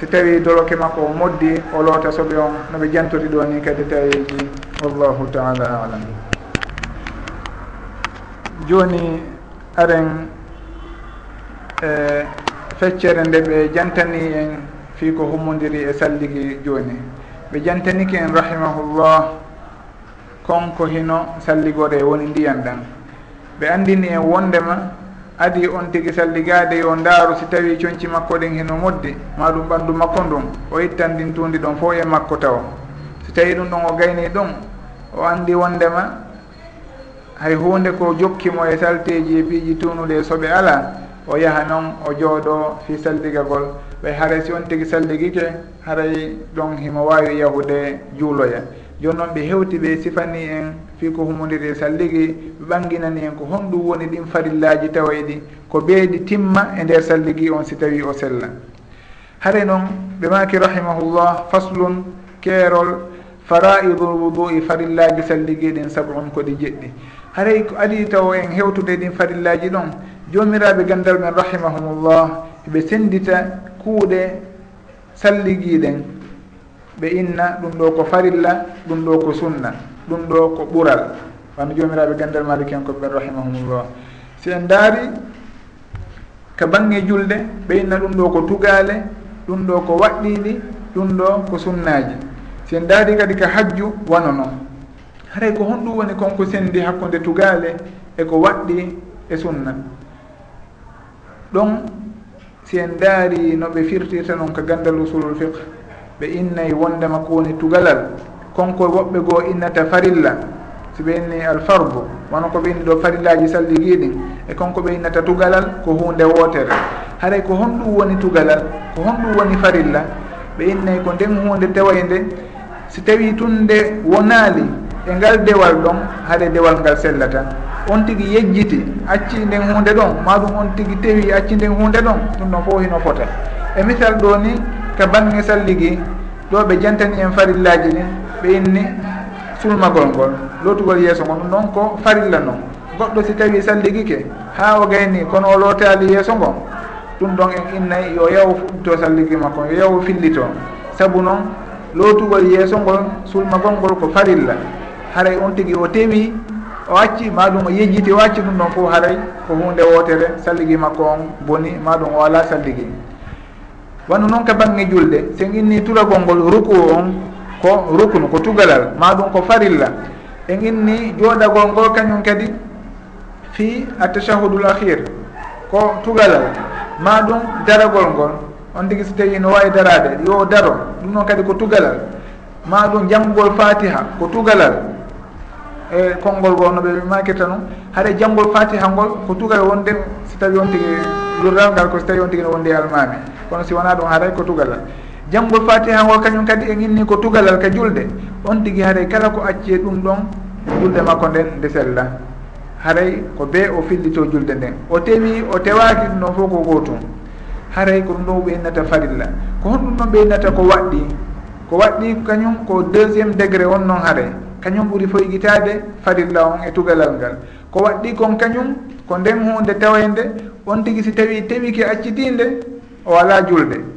si tawi doloke makko o moddi o loota soɓe on noɓe jantori ɗo ni kadi tawiji wallahu taala alam. Joni aren e feccere nde ɓe jantani en fii ko hummodiri e salligi joni ɓe jantaniki en rahimahullah konko hino salligore e woni ndiyan ɗan. Ɓe andini en wondema adi on tigi salligade yo ndaaru si tawi coñci makko ɗen heno moddi ma ɗum ɓanndu makko ndun o ittan ndin tundi ɗon fo e makko taw so tawi ɗum ɗon o gayni ɗum o anndi wondema hay hunde ko jokkimo e salteji e piiji tunude e soɓe ala o yaha noon o jooɗo fi salligagol ɓay haray si on tigi salligike haray ɗon himo wawi yahude juuloya. Joni noon ɓe hewti ɓe sifani en fi ko humodiri salligi ɓanginani en ko honɗum woni ɗin farillaji tawayɗi ko ɓeydi timma e nder salligi on si tawi o sella. Hare noon ɓe maki rahimahullah faslun keerol fara'idul wudui farillaji salligi ɗin sab'un koɗi jeɗɗi. Haray ko ali taw en hewtude ɗin farillaji ɗon jomiraɓe gandal men rahimahumullah ɓe sendita kuuɗe salligiɗen ɓe inna ɗum ɗo ko farilla ɗum ɗo ko sunna. ɗum ɗo ko ɓural. Wano jomiraɓe gandal maliki en ko ɓen rahimahumullah. Si en daari ka bange julde ɓeynna ɗum ɗo ko tugale ɗum ɗo ko waɗɗiɗi ɗum ɗo ko sunnaji si en daari kadi ka hajju wano noon haray ko honɗum woni konko sendi hakkude tugale eko waɗɗi e sunna. Ɗon si en daari no ɓe firtirta noon ka gandal usulul fiqe ɓe innayi wondema ko woni tugalal. konko woɓɓe goo innata farilla si ɓe inni alfardu wono ko ɓe inni ɗo farillaji salliguiɗin e konko ɓe innata tugalal ko hunde wootere. Haray ko honɗum woni tugalal ko honɗum woni farilla ɓe innay ko nden hunde tewayde si tawi tun nde wonaali e ngal dewal ɗon haɗa dewal ngal sellata. On tigi yejjiti acci nden hunde ɗon ma ɗum on tigi tewi acci nden hunde ɗon ɗum ɗon fof hino fota. E misal ɗo ni ka bange salligi ɗo ɓe jantani en farillaji ɗin ɓe inni sulmagol ngol. Lotugol yeeso ngo ɗum noon ko farilla noon goɗɗo si tawi salligike ha o gayni kono o lootali yeeso ngo ɗum ɗon en innayi yo yaw fuɗɗito salligi makko yo yaw fillito. Saabu noon lootugol yeeso ngol sulmagol ngol ko farilla. Haray on tigi o tewi o acci maɗum o yejjiti o acci ɗum ɗon fof haray ko hunde wotere salligi makko on boni maɗum o ala salligi. Wonno noon ka bange julde sen inni turagol ngol ruku on ko ruknu ko tugalal ma ɗum ko farilla. En inni jooɗagol ngol kañum kadi fi attachahudul ahir ko tugalal. Ma ɗum daragol ngol on tigui so tawi no wawi darade yo daro ɗum noon kadi ko tugalal. Ma ɗum janngugol fatiha ko tugalal. E konngol goo no ɓe makirta noon haɗa janggol fatiha ngol ko tugal wonde so tawi on tigui lurdal ngal ko so tawi on tigui no wondi almami kono si wona ɗum haray ko tugalal. janggo fatiha ngol kañum kadi en inni ko tugalal ka julde. On tigui haray kala ko acce ɗum ɗon julde makko nden nde sella haray ko be o fillito julde nden. O tewi o tewaki ɗum ɗon fof ko gotum haray ko ɗum ɗon ɓeynata farilla. Ko honɗum ɗon ɓeynata ko waɗɗi. Ko waɗɗi kañum ko deuxiéme degré on noon haare kañum ɓuuri foygitade farilla on e tugalal ngal. Ko waɗɗi kon kañum ko nden hunde tawende on tigi si tawi tewiki accitinde o ala julde.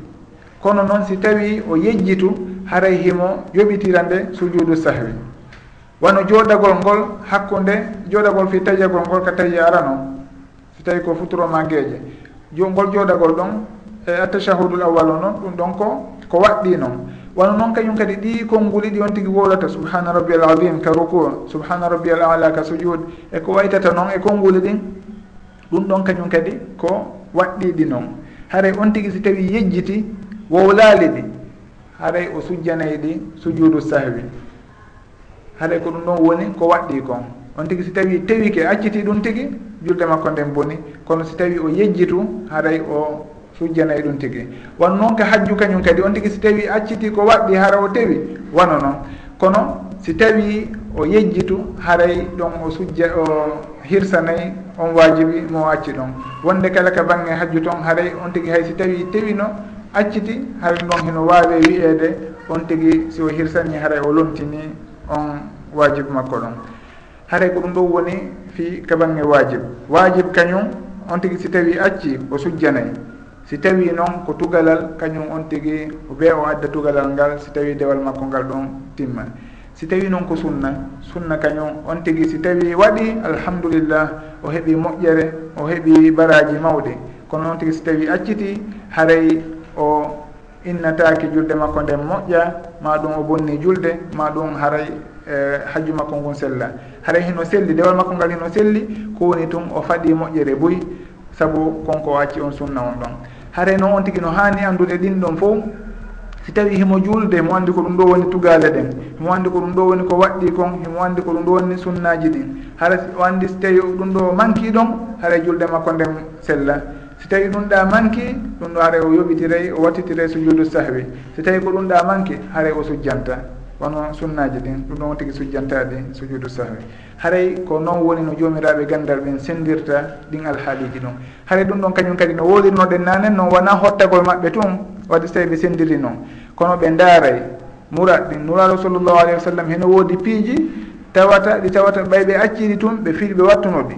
kono noon si tawi o yejjitu haray himo yoɓitirande sujudu sahwi. Wano jooɗagol ngol hakkunde jooɗagol fi tajagol ngol ka tawi arano si tawi ko futuroma gueeƴe ngol jooɗagol ɗon e attachahudul awal o noon ɗum ɗon ko ko waɗɗi noon. Wano noon kañum kadi ɗi konnguli ɗi on tigi wolata subhana rabbi al adim ka ruku subhana rabbi al ala ka sujud e ko waytata noon e konnguli ɗin ɗum ɗon kañum kadi ko waɗɗiɗi noon. Haray on tigi si tawi yejjiti wowlaali ɗi. Haray o sujjanayi ɗi sujuudu sahwi. Haray ko ɗum ɗon woni ko waɗɗi kon. On tigi si tawi tewike acciti ɗum tigi julde makko nden boni kono si tawi o yejjitu haray o sujjanayi ɗum tigi. Won noon ka hajju kañum kadi on tigi si tawi acciti ko waɗɗi hara o tewi wano noon kono si tawi o yejjitu haray ɗon o sujja o hirsanayi on wajibi mo acci ɗon. Wonde kala ka bange hajju toon haray on tigi hay si tawi tewino acciti hay noon heno waawi wiyeede on tigi si o hirsani haray o lomtini on wajibu makko ɗon. Haray ko ɗum ɗo woni fi ka bange wajib wajib kañum on tigi si tawi acci o sujjanayi si tawi noon ko tugalal kañum on tigi be o adda tugalal ngal si tawi dewal makko ngal ɗon timma si tawi noon ko sunna sunna kañum on tigi si tawi waɗi alhamdulillah o heeɓi moƴƴere o heeɓi baraji mawɗi kono noon tigi si tawi acciti haray o innataki julde makko nden moƴƴa ma ɗum o bonni julde ma ɗum haray e, hajju makko ngun sella. Haray hino selli dewal makko ngal hino selli ko woni tun o faɗi moƴƴere boyi saabu konko acci on sunna on ɗon. Haray noon on tigui no hani andude ɗin ɗon fo si tawi himo julde himo andi ko ɗum ɗo woni tugale ɗen himo andi ko ɗum ɗo woni ko waɗɗi kon himo andi ko ɗum ɗo woni sunnaji ɗin. Hara o andi so tawi ɗum ɗo manki ɗon haray julde makko nden sella. si tawi ɗum ɗa manki ɗum ɗo haray o yoɓitiray o wattitiray sujudu sahwi. Si tawi ko ɗum ɗa manki haray o sujjanta. Wono sunnaji ɗin ɗum ɗon won tigui sujjantaɗe sujudu sahwi. Haray ko noon woni no jomiraɓe gandal ɓen sendirta ɗin alhaaliji ɗum. Haray ɗum ɗon kañum kadi no wolirnoɗen nanen noon wona hottagol maɓɓe tun wadde so tawi ɓe sendiri noon. Kono ɓe daaray murat ɗin. Nuraɗo sallllahu alayhi wa sallam heno woodi piiji tawata ɗi tawata ɓay ɓe acciri tun ɓe fiiɗi ɓe wattunoɗi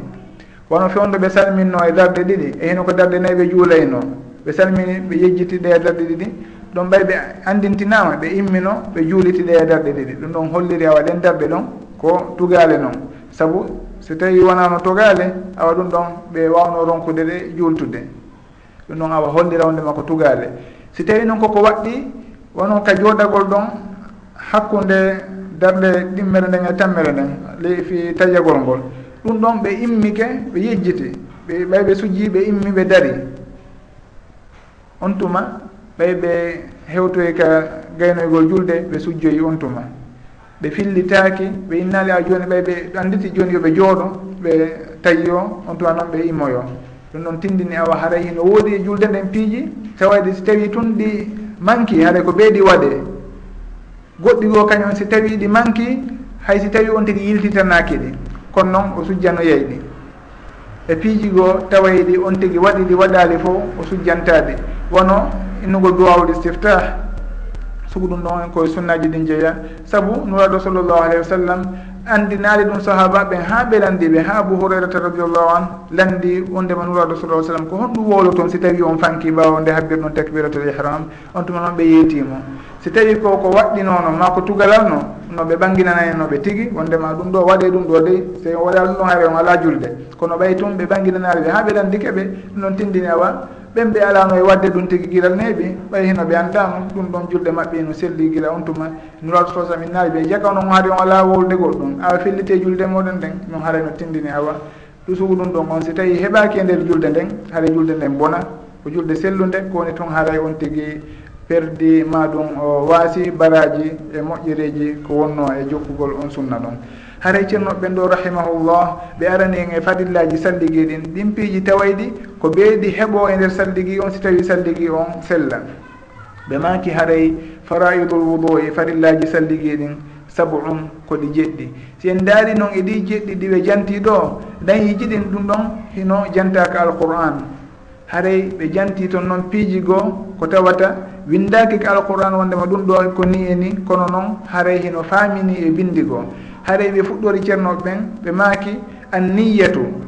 wono fewndo ɓe salminno e darde ɗiɗi e hino ko darde nayyi ɓe juulayno ɓe salmini ɓe yejjiti ɗe e darde ɗiɗi. Ɗon ɓay ɓe andintinama ɓe immino ɓe juuliti ɗe e darde ɗiɗi. Ɗum ɗon holliri a waɗen darɓe ɗon ko tugale noon saabu so tawi wonano togale awa ɗum ɗon ɓe wawno ronkude ɗe juultude. Ɗum ɗon awa hollirandema ko tugale. Si tawi noon koko waɗɗi wono ka jooɗagol ɗon hakkude darde ɗimmere nden e tammere nden ley fi tajagol ngol. ɗum ɗon ɓe immike ɓe yejjiti ɓe ɓay ɓe sujji ɓe immi ɓe dari. On tuma ɓay ɓe hewtoy ka gaynoygol julde ɓe sujjoyi on tuma ɓe fillitaki ɓe innali a joni ɓay ɓe anditi joni yoɓe jooɗo ɓe tayyo on tuma noon ɓe immoyo. Ɗum ɗon tindini awa haray hino woodi e julde nden piiji tawayde si tawi tun ɗi manki haray ko ɓeyɗi waɗe. Goɗɗi goo kañum si tawi ɗi manki hay si tawi on tigi yiltitanaki ɗi. kono noon o sujjano yeyɗi. E piiji goo tawayɗi on tigi waɗi ɗi waɗali fo o sujjantaɗi wono innugol duwawul istiftah. Sugu ɗum ɗon en koye sunnaji ɗin jeeya saabu nuraɗo sallllahu alayhi wa sallam andinaali ɗum sahaba ɓen ha ɓe landiɓe ha abou hurairata radiallahu an landi wondema nuraɗo sallah sallam ko honɗum wowlo toon si tawi on fanki mbawa nde habbir ɗon takbiratul ihram on tuma noon ɓe yeetimo si tawi ko ko waɗɗinono ma ko tugalal no no ɓe ɓanginanayi no ɓe tigi wondema ɗum ɗo waɗe ɗum ɗo dey so waɗa ɗum ɗon haare on ala julde. Kono ɓay tun ɓe ɓanginanaɓe ɓe ha ɓe landike ɓe ɗum ɗon tindini awa ɓen ɓe alano e wadde ɗum tigui guiral neeɓi ɓay hino ɓe andama ɗum ɗon julɗe mabɓe no selli guila on tuma. Nuraɗo sosam innaali ɓe jaka onon haari on ala wowde goɗɗum awa fellite julde moɗon nden non haara no tindini awa. Ɗusugu ɗum ɗon on si tawi heɓaki e nder julde nden haara julde nden bona ko julde sellude kowoni toon haaray on tigui perdi ma ɗum o waasi baraji e moƴƴereji ko wonno e jokkugol on sunna ɗon. Haray ceernoɓe ɗo rahimahullah ɓe arani en e fadillaji salligi ɗin ɗin piiji tawayɗi ko ɓeydi heɓo e nder salligi on si tawi salligi on sella. Ɓe maki haray faraidul wudu e fadillaji salligi ɗin sabu um ko ɗi jeɗɗi. Si en daari noon e ɗi jeɗɗi ɗiɓe janti ɗo dañi jiɗin ɗum ɗon hino jantaka alqur'an. Haray ɓe janti toon noon piiji goo ko tawata windaki ko alquran wondema ɗum ɗo ko ni e ni kono noon haray hino faamini e bindi goo haray ɓe fuɗɗori ceernoɓe ɓen ɓe maaki anniyatu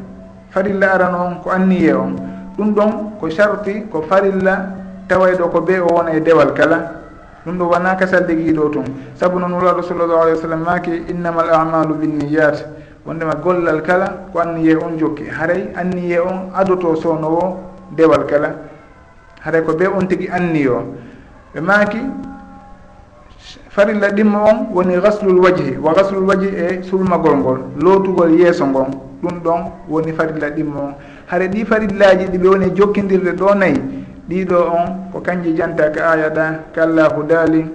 farilla arano on ko anniye on. Ɗum ɗon ko sarti ko farilla tawayɗo ko be o wona e dewal kala. Ɗum ɗo wona kasal degiɗo tun. Saabu noon wulaɗo sallllahu alih w sallam maaki innama al amalu binniyat wondema gollal kala ko anniye on jokki. Haray anniye on adoto sownowo dewal kala. Haray ko be on tigui anniyo. ɓe maaki farilla ɗimmo on woni gaslul wajhi wa gaslul wajhi e sulmagol ngol lootugol yeeso ngon ɗum ɗon woni farilla ɗimmo on. Hare ɗi farillaji ɗiɓe woni jokkidirde ɗo nayyi ɗiɗo on ko kanji janta ka aya ɗa ka allahu daali.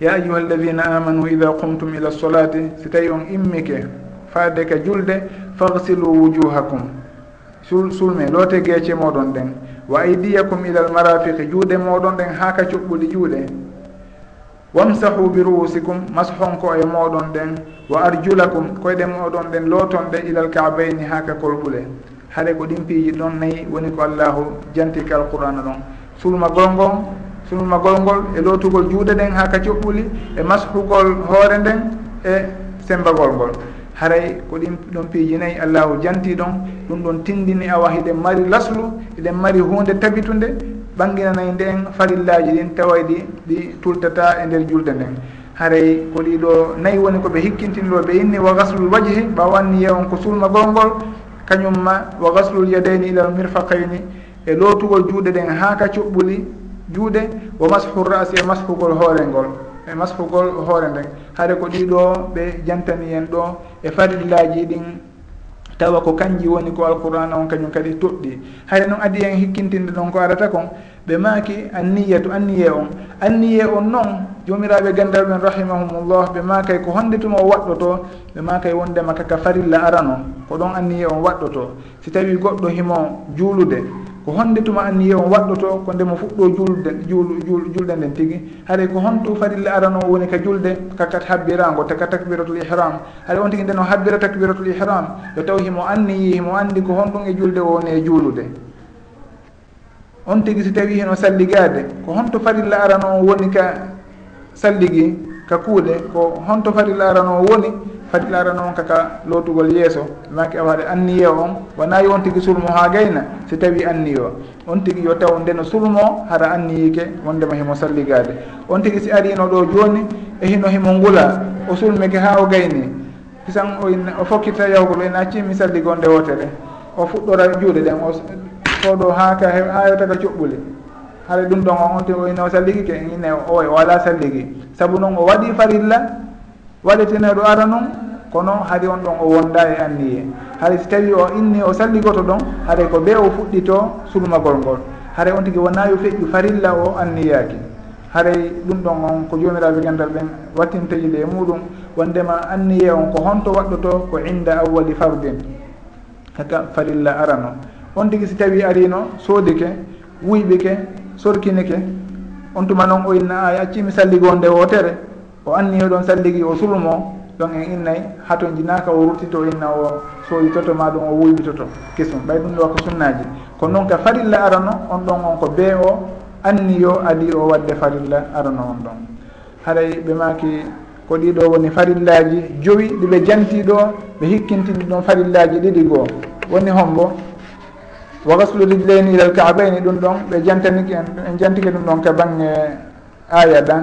Ya ayuha alladina amanu ida qumtum ila solati si tawi on immike faade ka julde fagsilu wujuhakum. Sul sulme loote geece moɗon ɗen. wa aydiyakum ila almarafiqi juuɗe moɗon ɗen ha ka coɓɓuɗi juuɗe. Wamsahu bi ruusikum mashonko e moɗon ɗen. Wa arjulakum koyɗe moɗon ɗen looton ɗe ilal kaabayni ha ka kolɓule. Haɗe ko ɗin piiji ɗon nayi woni ko allahu jantika alqur'ana ɗon. Sulmagol ngon sulmagol ngol e lootugol juuɗe ɗen ha ka coɓɓuli e mashugol hoore nden e sembagol ngol. haray ko ɗin ɗon piiji nayyi allahu janti ɗon. Ɗum ɗon tindini awa hiɗen mari laslu eɗen mari hunde tabitunde. Ɓanginanayi nden farillaji ɗin tawayɗi ɗi tultata e nder julde nden. Haray ko ɗiɗo nayyi woni koɓe hikkintinɗo ɓe inni wa gaslul wajhi ɓawanni yewon ko sulma golngol kañumma wa gaslul yadayni ilal mirfaqayni e lootugol juuɗe ɗen haa ka coɓɓuli juuɗe wa mashu rasi e mashugol hoore ngol. e masfugol hoore nden haade ko ɗiɗo ɓe jantani en ɗo e farillaji ɗin. Tawa ko kanji woni ko alqur'ana on kañum kadi toɗɗi. Hayde noon adi en hikkintinde ɗon ko arata kon ɓe maaki anniya to anniye on. Anniye on noon jomiraɓe gandal ɓen rahimahumullah ɓe makay ko honde tuma o waɗɗoto ɓe makay wondema kaka farilla arano ko ɗon anniye on waɗɗoto. Si tawi goɗɗo himo juulude ko honde tuma anniye on waɗɗoto ko ndemo fuɗɗo julde julde nden tigui haɗa ko honto farilla arano woni ka julde kakat habbirango taka takbiratul ihram haɗa on tigui ndeno habbira takbiratul ihram yo taw himo anniyi himo andi ko honɗum e julde woni e juulude. On tigui si tawi heno salligade ko honto farilla arano woni ka salligi ka kuuɗe ko honto farilla arano woni fati lara noon kaka lootugol yeeso maki aw anniye on wona yo on tigui sulmo ha gayna si tawi anniye o on tigui yo taw ndeno sulmo hara anniyike wondema himo salligade on tigui si arino ɗo joni e hino himo ngula o sulmike ha o gayni. Kisan o fokkirta yawgol en acci mi salligonde wotere. O fuɗɗora juuɗe ɗen o oɗo ha ka ha yewtaka coɓɓuli haɗa ɗum ɗon on on tigui o hino salligike ine o o ala salligi. Saabu noon o waɗi farilla waɗeteneɗo ara noon kono haade on ɗon o wonda e anniye. Haade si tawi o inni o salligoto ɗon haade ko ɓe o fuɗɗito sulmagol ngol. Haade on tigui wona yo feƴƴu farilla o anniyaki haray ɗum ɗon on ko jomiraɓe gandal ɓen wattinteji e muɗum wondema anniye on ko honto waɗɗoto ko inda awwali fardin. Haka farilla arano on tigui si tawi arino soodike wuyɓike sorkinike on tuma noon o inna a accimi salligo nde wotere o anni ɗon salligi o sulmo ɗon en innayi hato jinaka o ruttito inna o soyitoto ma ɗum o wuyɓitoto kesum ɓay ɗum ɗo ko sunnaji kono noon ka farilla arano on ɗon on ko bee o anniyo adi o wadde farilla arano on ɗon. Haɗay ɓe maki ko ɗiɗo woni farillaji joyi ɗiɓe jantiɗo ɓe hikkintini ɗon farillaji ɗiɗi goo. Woni hombo wa gaslu rijlayni ilal kaabaini ɗum ɗon ɓe jantaniki en en jantike ɗum ɗon ka bange aya ɗa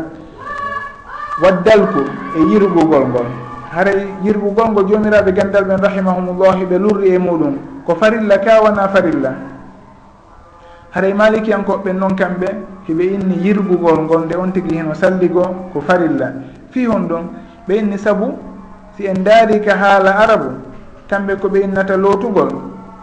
waddalku e yirɓugol ngol haray yirɓugol ngo jomiraɓe gandal ɓen rahimahumullahi ɓe lurri e muɗum. Ko farilla ka wona farilla? Haray malikiyankoɓɓe noon kamɓe hiɓe inni yirɓugol ngol nde on tigui heno salligo ko farilla. Fi hon ɗum ɓe inni saabu si en daari ka haala arabu kamɓe koɓe innata lootugol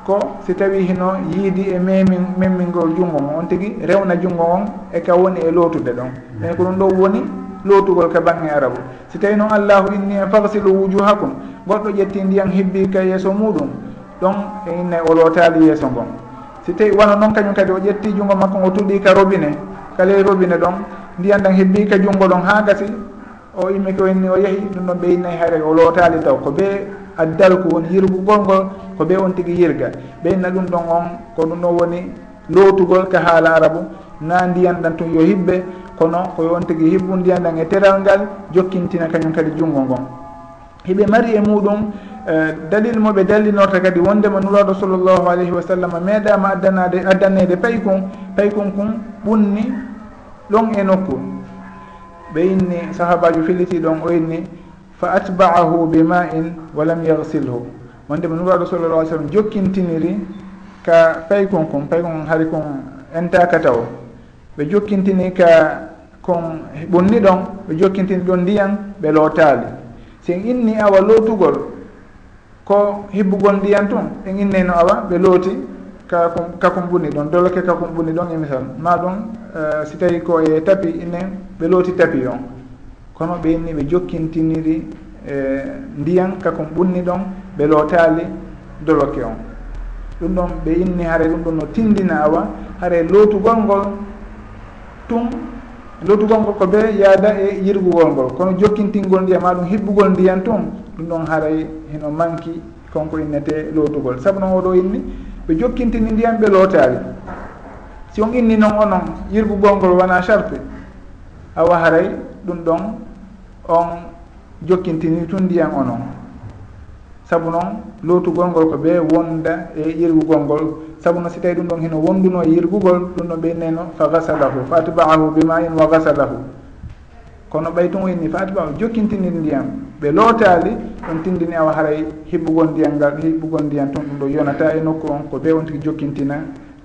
ko si tawi hino yiidi e memin memmingol junngo ngon. On tigui rewna junngo ngon e ka woni e lootude ɗon. Ɓen ko ɗum ɗo woni lootugol ka bange arabu. Si tawi noon allahu inni e fagsilu wujuhakum goɗɗo ƴetti ndiyam hebbi ka yeeso muɗum ɗon e innayi o lotali yeeso ngon si tawi wano noon kañum kadi o ƴetti junngo makko ngo tuɗi ka robine kale robine ɗon ndiyam ɗan hebbi ka junngo ɗon haa gasi o immi ko inni o yeehi ɗum ɗon ɓe innayi hayre o lotali taw. Ko be addalku woni yirgugol ngol ko ɓe on tigi yirga. Ɓe inna ɗum ɗon on ko ɗum ɗon woni lootugol ka haala arabu. Na ndiyan ɗan tun yo hiɓɓe kono ko yon tigui hibbu ndiyam ɗan e teral ngal jokkintina kañum kadi junngo ngon hiɓe mari e muɗum e, dalil moɓe dallinorta kadi wondema nuraɗo sallllahu alayhi wa sallam meeɗama addanade addanede paykon paykon kon ɓunni ɗon e nokku. Ɓe inni sahabajo filliti ɗon o inni fa atbaahu bi ma in walam yagsilhu wondema nuraɗo sallallah alih sallam jokkintiniri ka paykon kon paykon kon haari kon entaka taw. ɓe jokkintini ka kon ɓunni ɗon ɓe jokkintini ɗon ndiyan ɓe lootaali sen inni awa lootugol ko hibbugol ndiyan tun en inneno awa ɓe looti kakon kakon ɓuni ɗon. Doloke kakon ɓuni ɗon e misal. Ma ɗum uh, si tawi ko e tapi inen ɓe looti tapi on. Kono ɓe inni ɓe jokkintiniri e ndiyan kakon ɓunni ɗon ɓe lootaali doloke on. Ɗum ɗon ɓe inni hare ɗum ɗon no tindina awa hare lootugol ngol tun lotugol ngol ko be yaada e yirgugol ngol. Kono jokkintingol ndiyam ma ɗum hibbugol ndiyam tun ɗum ɗon haray heno manki konko innete lootugol sabu noon oɗo inni ɓe jokkintini ndiyam ɓe lootaali si on inni noon onon yirgugol ngol wona charte awa haray ɗum ɗon on jokkintini tun ndiyam onon. saabu noon lootugol ngol ko ɓe wonda e yirgugol ngol saabu noon si tawi ɗum ɗon heno wonduno e yirgugol ɗum ɗon ɓeyneno fa gasalahu fa atbaahu bima in wa gasalahu kono ɓaytungo en ni fa atbaahu jokkintini ndiyam. Ɓe lootaali ɗum tindini awa haray hibbugol ndiyam ngal hibbugol ndiyam toon ɗum ɗo yonata e nokku on ko ɓe on tigi jokkintina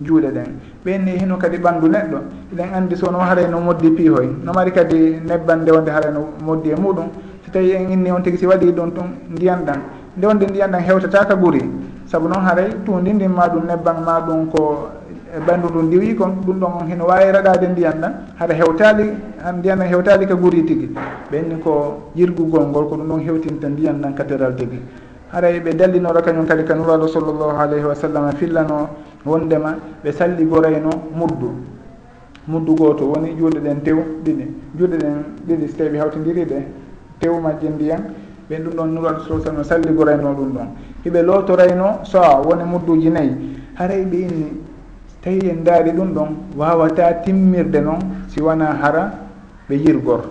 juuɗe ɗen. Ɓenni hino kadi ɓanndu neɗɗo eɗen anndi sono haray no moddi piihoy. No mari kadi nebban nde wonde haray no moddi e muɗum. So tawi en inni on tigi si waɗi ɗum tun ndiyan ɗan nde wonde ndiyan ɗan hewtataka ka saabu noon haray tundi ndin ma ɗum nebban ma ɗum ko e ɓanndu ndu ndiwi kon ɗum ɗon on hino wawi raɗade ndiyan ɗan haɗa hewtali ndiyan ɗan hewtali ka guuri tigui ɓenni ko yirgugol ngol ko ɗum ɗon hewtinta ndiyan ɗan katéral tigui haray ɓe dallinoro kañum kadi ka nuraɗo sallllahu alayhi wa sallam fillano wondema ɓe salli gorayno muddu. Muddu goto woni juuɗe ɗen tew ɗiɗi. Juuɗe ɗen ɗiɗi so tawi hawtidiri ɗe tew majje ndiyan. ɓen ɗum ɗon nuraɗo sow sallam salligorayno ɗum ɗon. Hiɓe lotorayno soa woni mudduji nayyi. Haray ɓe inni tawi en daari ɗum ɗon wawata timmirde noon si wona hara ɓe yirgor.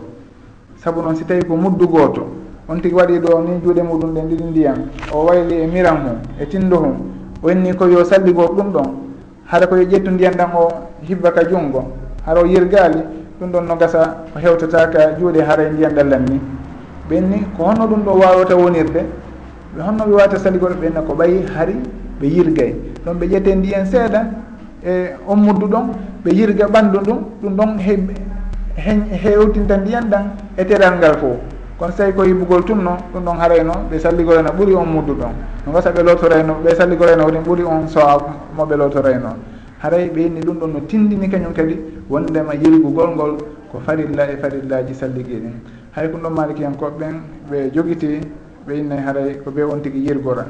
Saabu noon si tawi ko muddu gooto on tigi waɗi ɗo ni juuɗe muɗum ɗen ɗiɗi ndiyam o wayli e miran mum e tindo hum o inni ko yo salligor ɗum ɗon. Hara koye ƴettu ndiyan ɗan o hibba ka junngo hara o yirgaali ɗum ɗon no gasa o hewtataka juuɗe haray e ndiyan ɗallam ni ɓenni ko honno ɗum ɗo wawata wonirde ɓe honno ɓe wawata saligoɓe ɓenna ko ɓayi hari ɓe yirgay. Ɗon ɓe ƴette ndiyen seeɗa e ommuddu ɗon ɓe yirga ɓanndu ɗum ɗum ɗon hewtinta ndiyan ɗan e teral ngal fof kono so tawi ko yibbugol tumno ɗum ɗon harayno ɓe salligorayno ɓuuri on muddu ɗon. No gasa ɓe lotorayno ɓe salligorayno hoɗin ɓuuri on soa moɓe lotorayno haray ɓe yinni ɗum ɗon no tindini kañum kadi wondema yirgugol ngol ko farilla e farillaji salligi ɗin hay ko ɗon malikiyankoɓeɓen ɓe jogiti ɓe innayi haray ko ɓe on tigui yirgora.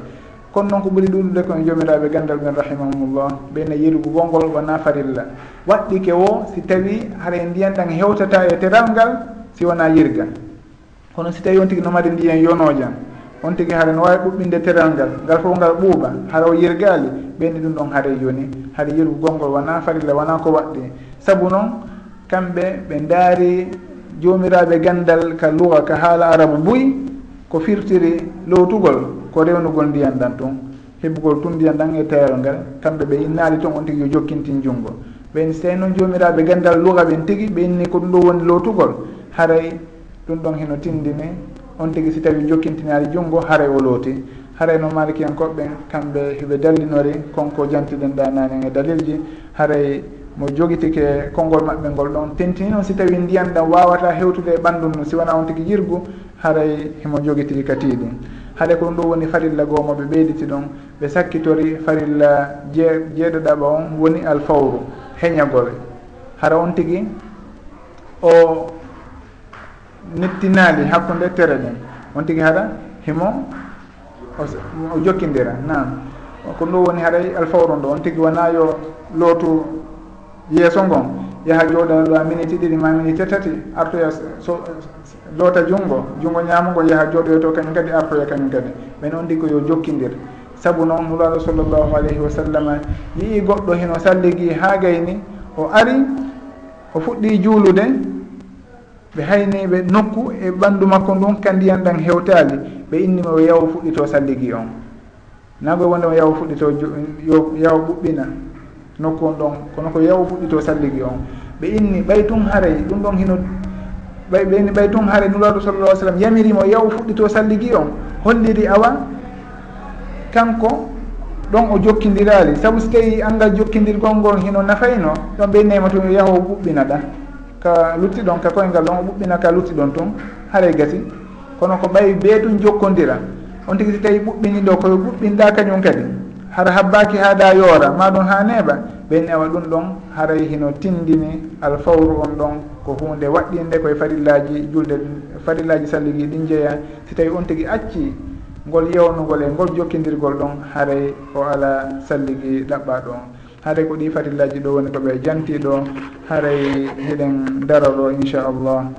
Kono noon ko ɓuuri ɗuɗude koye jomiraɓe gandal ɓen rahimahumullah ɓeyna yirgu gongol wona farilla waɗɗi ke wo si tawi haray ndiyan ɗan hewtata e teral ngal si wona yirga. Kono si tawi on tigui no mari ndiyan yonojan on tigui haara no wawi ɓuɓɓinde teral ngal ngal fof ngal ɓuuɓa hara o yirgali ɓeyni ɗum ɗon haare joni. Haɗa yirgu gongol wona farilla wona ko waɗɗi. Saabu noon kamɓe ɓe daari jomiraɓe gandal ka luga ka haala arabu buy ko firtiri lowtugol ko rewnugol ndiyan ɗan tun heɓugol tun ndiyan ɗan e tayal ngal kamɓe ɓe innaali toon on tigi yo jokkintin junngo. Ɓen so tawi noon jomiraɓe gandal luga ɓen tigi ɓe inni ko ɗum ɗo woni lowtugol haray ɗum ɗon heno tindini on tigi si tawi jokkintinaali junngo haray o looti haray no malikiyankoɓɓen kamɓe heɓe dallinori konko jantiɗen ɗa nani e dalilji haray mo jogitike konngol maɓɓe ngol ɗon tentini noon si tawi ndiyan ɗam wawata hewtude e ɓandu mum si wona on tigi yirgu haray himo jogiti kati ɗum. Haɗa ko ɗum ɗo woni farilla goo moɓe ɓeyditi ɗon ɓe sakkitori farilla jee jeeɗoɗaɓa on woni alfawru heñagol. Hara on tigi o nettinaali hakkude tere ɗen on tigi haɗa himo o jokkidira nan ko ɗum ɗo woni haɗay alfawru ɗo on tigi wona yo lootu yeeso ngon yaha jooɗa ɗo a minute ɗiɗi ma minute tati artoya so loota junngo junngo ñaamugo yaha jooɗoyo to kañum kadi artoya kañum kadi. Ɓen on ɗi ko yo jokkidir. Sabu noon mulaaɗo sallllahu alayhi wa sallam yii goɗɗo heno salligi haa gayni o ari o fuɗɗi juulude ɓe hayniɓe nokku e ɓanndu makko ndun ka ndiyan ɗan hewtaali ɓe innima o yaw fuɗɗito salligi on. Nagoy wonde wondema yaw fuɗɗito yo yaw ɓuɓɓina. nokku on ɗon kono ko yawu fuɗɗi to salligi on. Ɓe inni ɓay tun haaray ɗum ɗon hino ɓay ɓe inni ɓay tun haray nuraɗo sallallah sallam yamirimo yawu fuɗɗi to salligi on. Holliri awa kanko ɗon o jokkidirali. Saabu so tawi anndal jokkidirgol ngol hino nafayno ɗon ɓe innayma tun yo ɓuɓɓina ɗa. Ka lutti ɗon ka koyngal ɗon o ɓuɓɓina ka lutti ɗon tun haray gasi. Kono ko ɓay bee tun jokkodira on tigi so tawi ɓuɓɓini ɗo koye ɓuɓɓinɗa kañum kadi. hara habbaki haɗa yoora. Ma ɗum ha neeɓa ɓen ewa ɗum ɗon haray hino tindini alfawru on ɗon ko hunde waɗɗinde koye farillaji julde farillaji salligi ɗin jeeya. Si tawi on tigui acci ngol yewnugol e ngol jokkidirgol ɗon haray o ala salligi ɗaɓɓa ɗon haray ko ɗi farillaji ɗo woni koɓe jantiɗo haray hiɗen daraɗo inchallah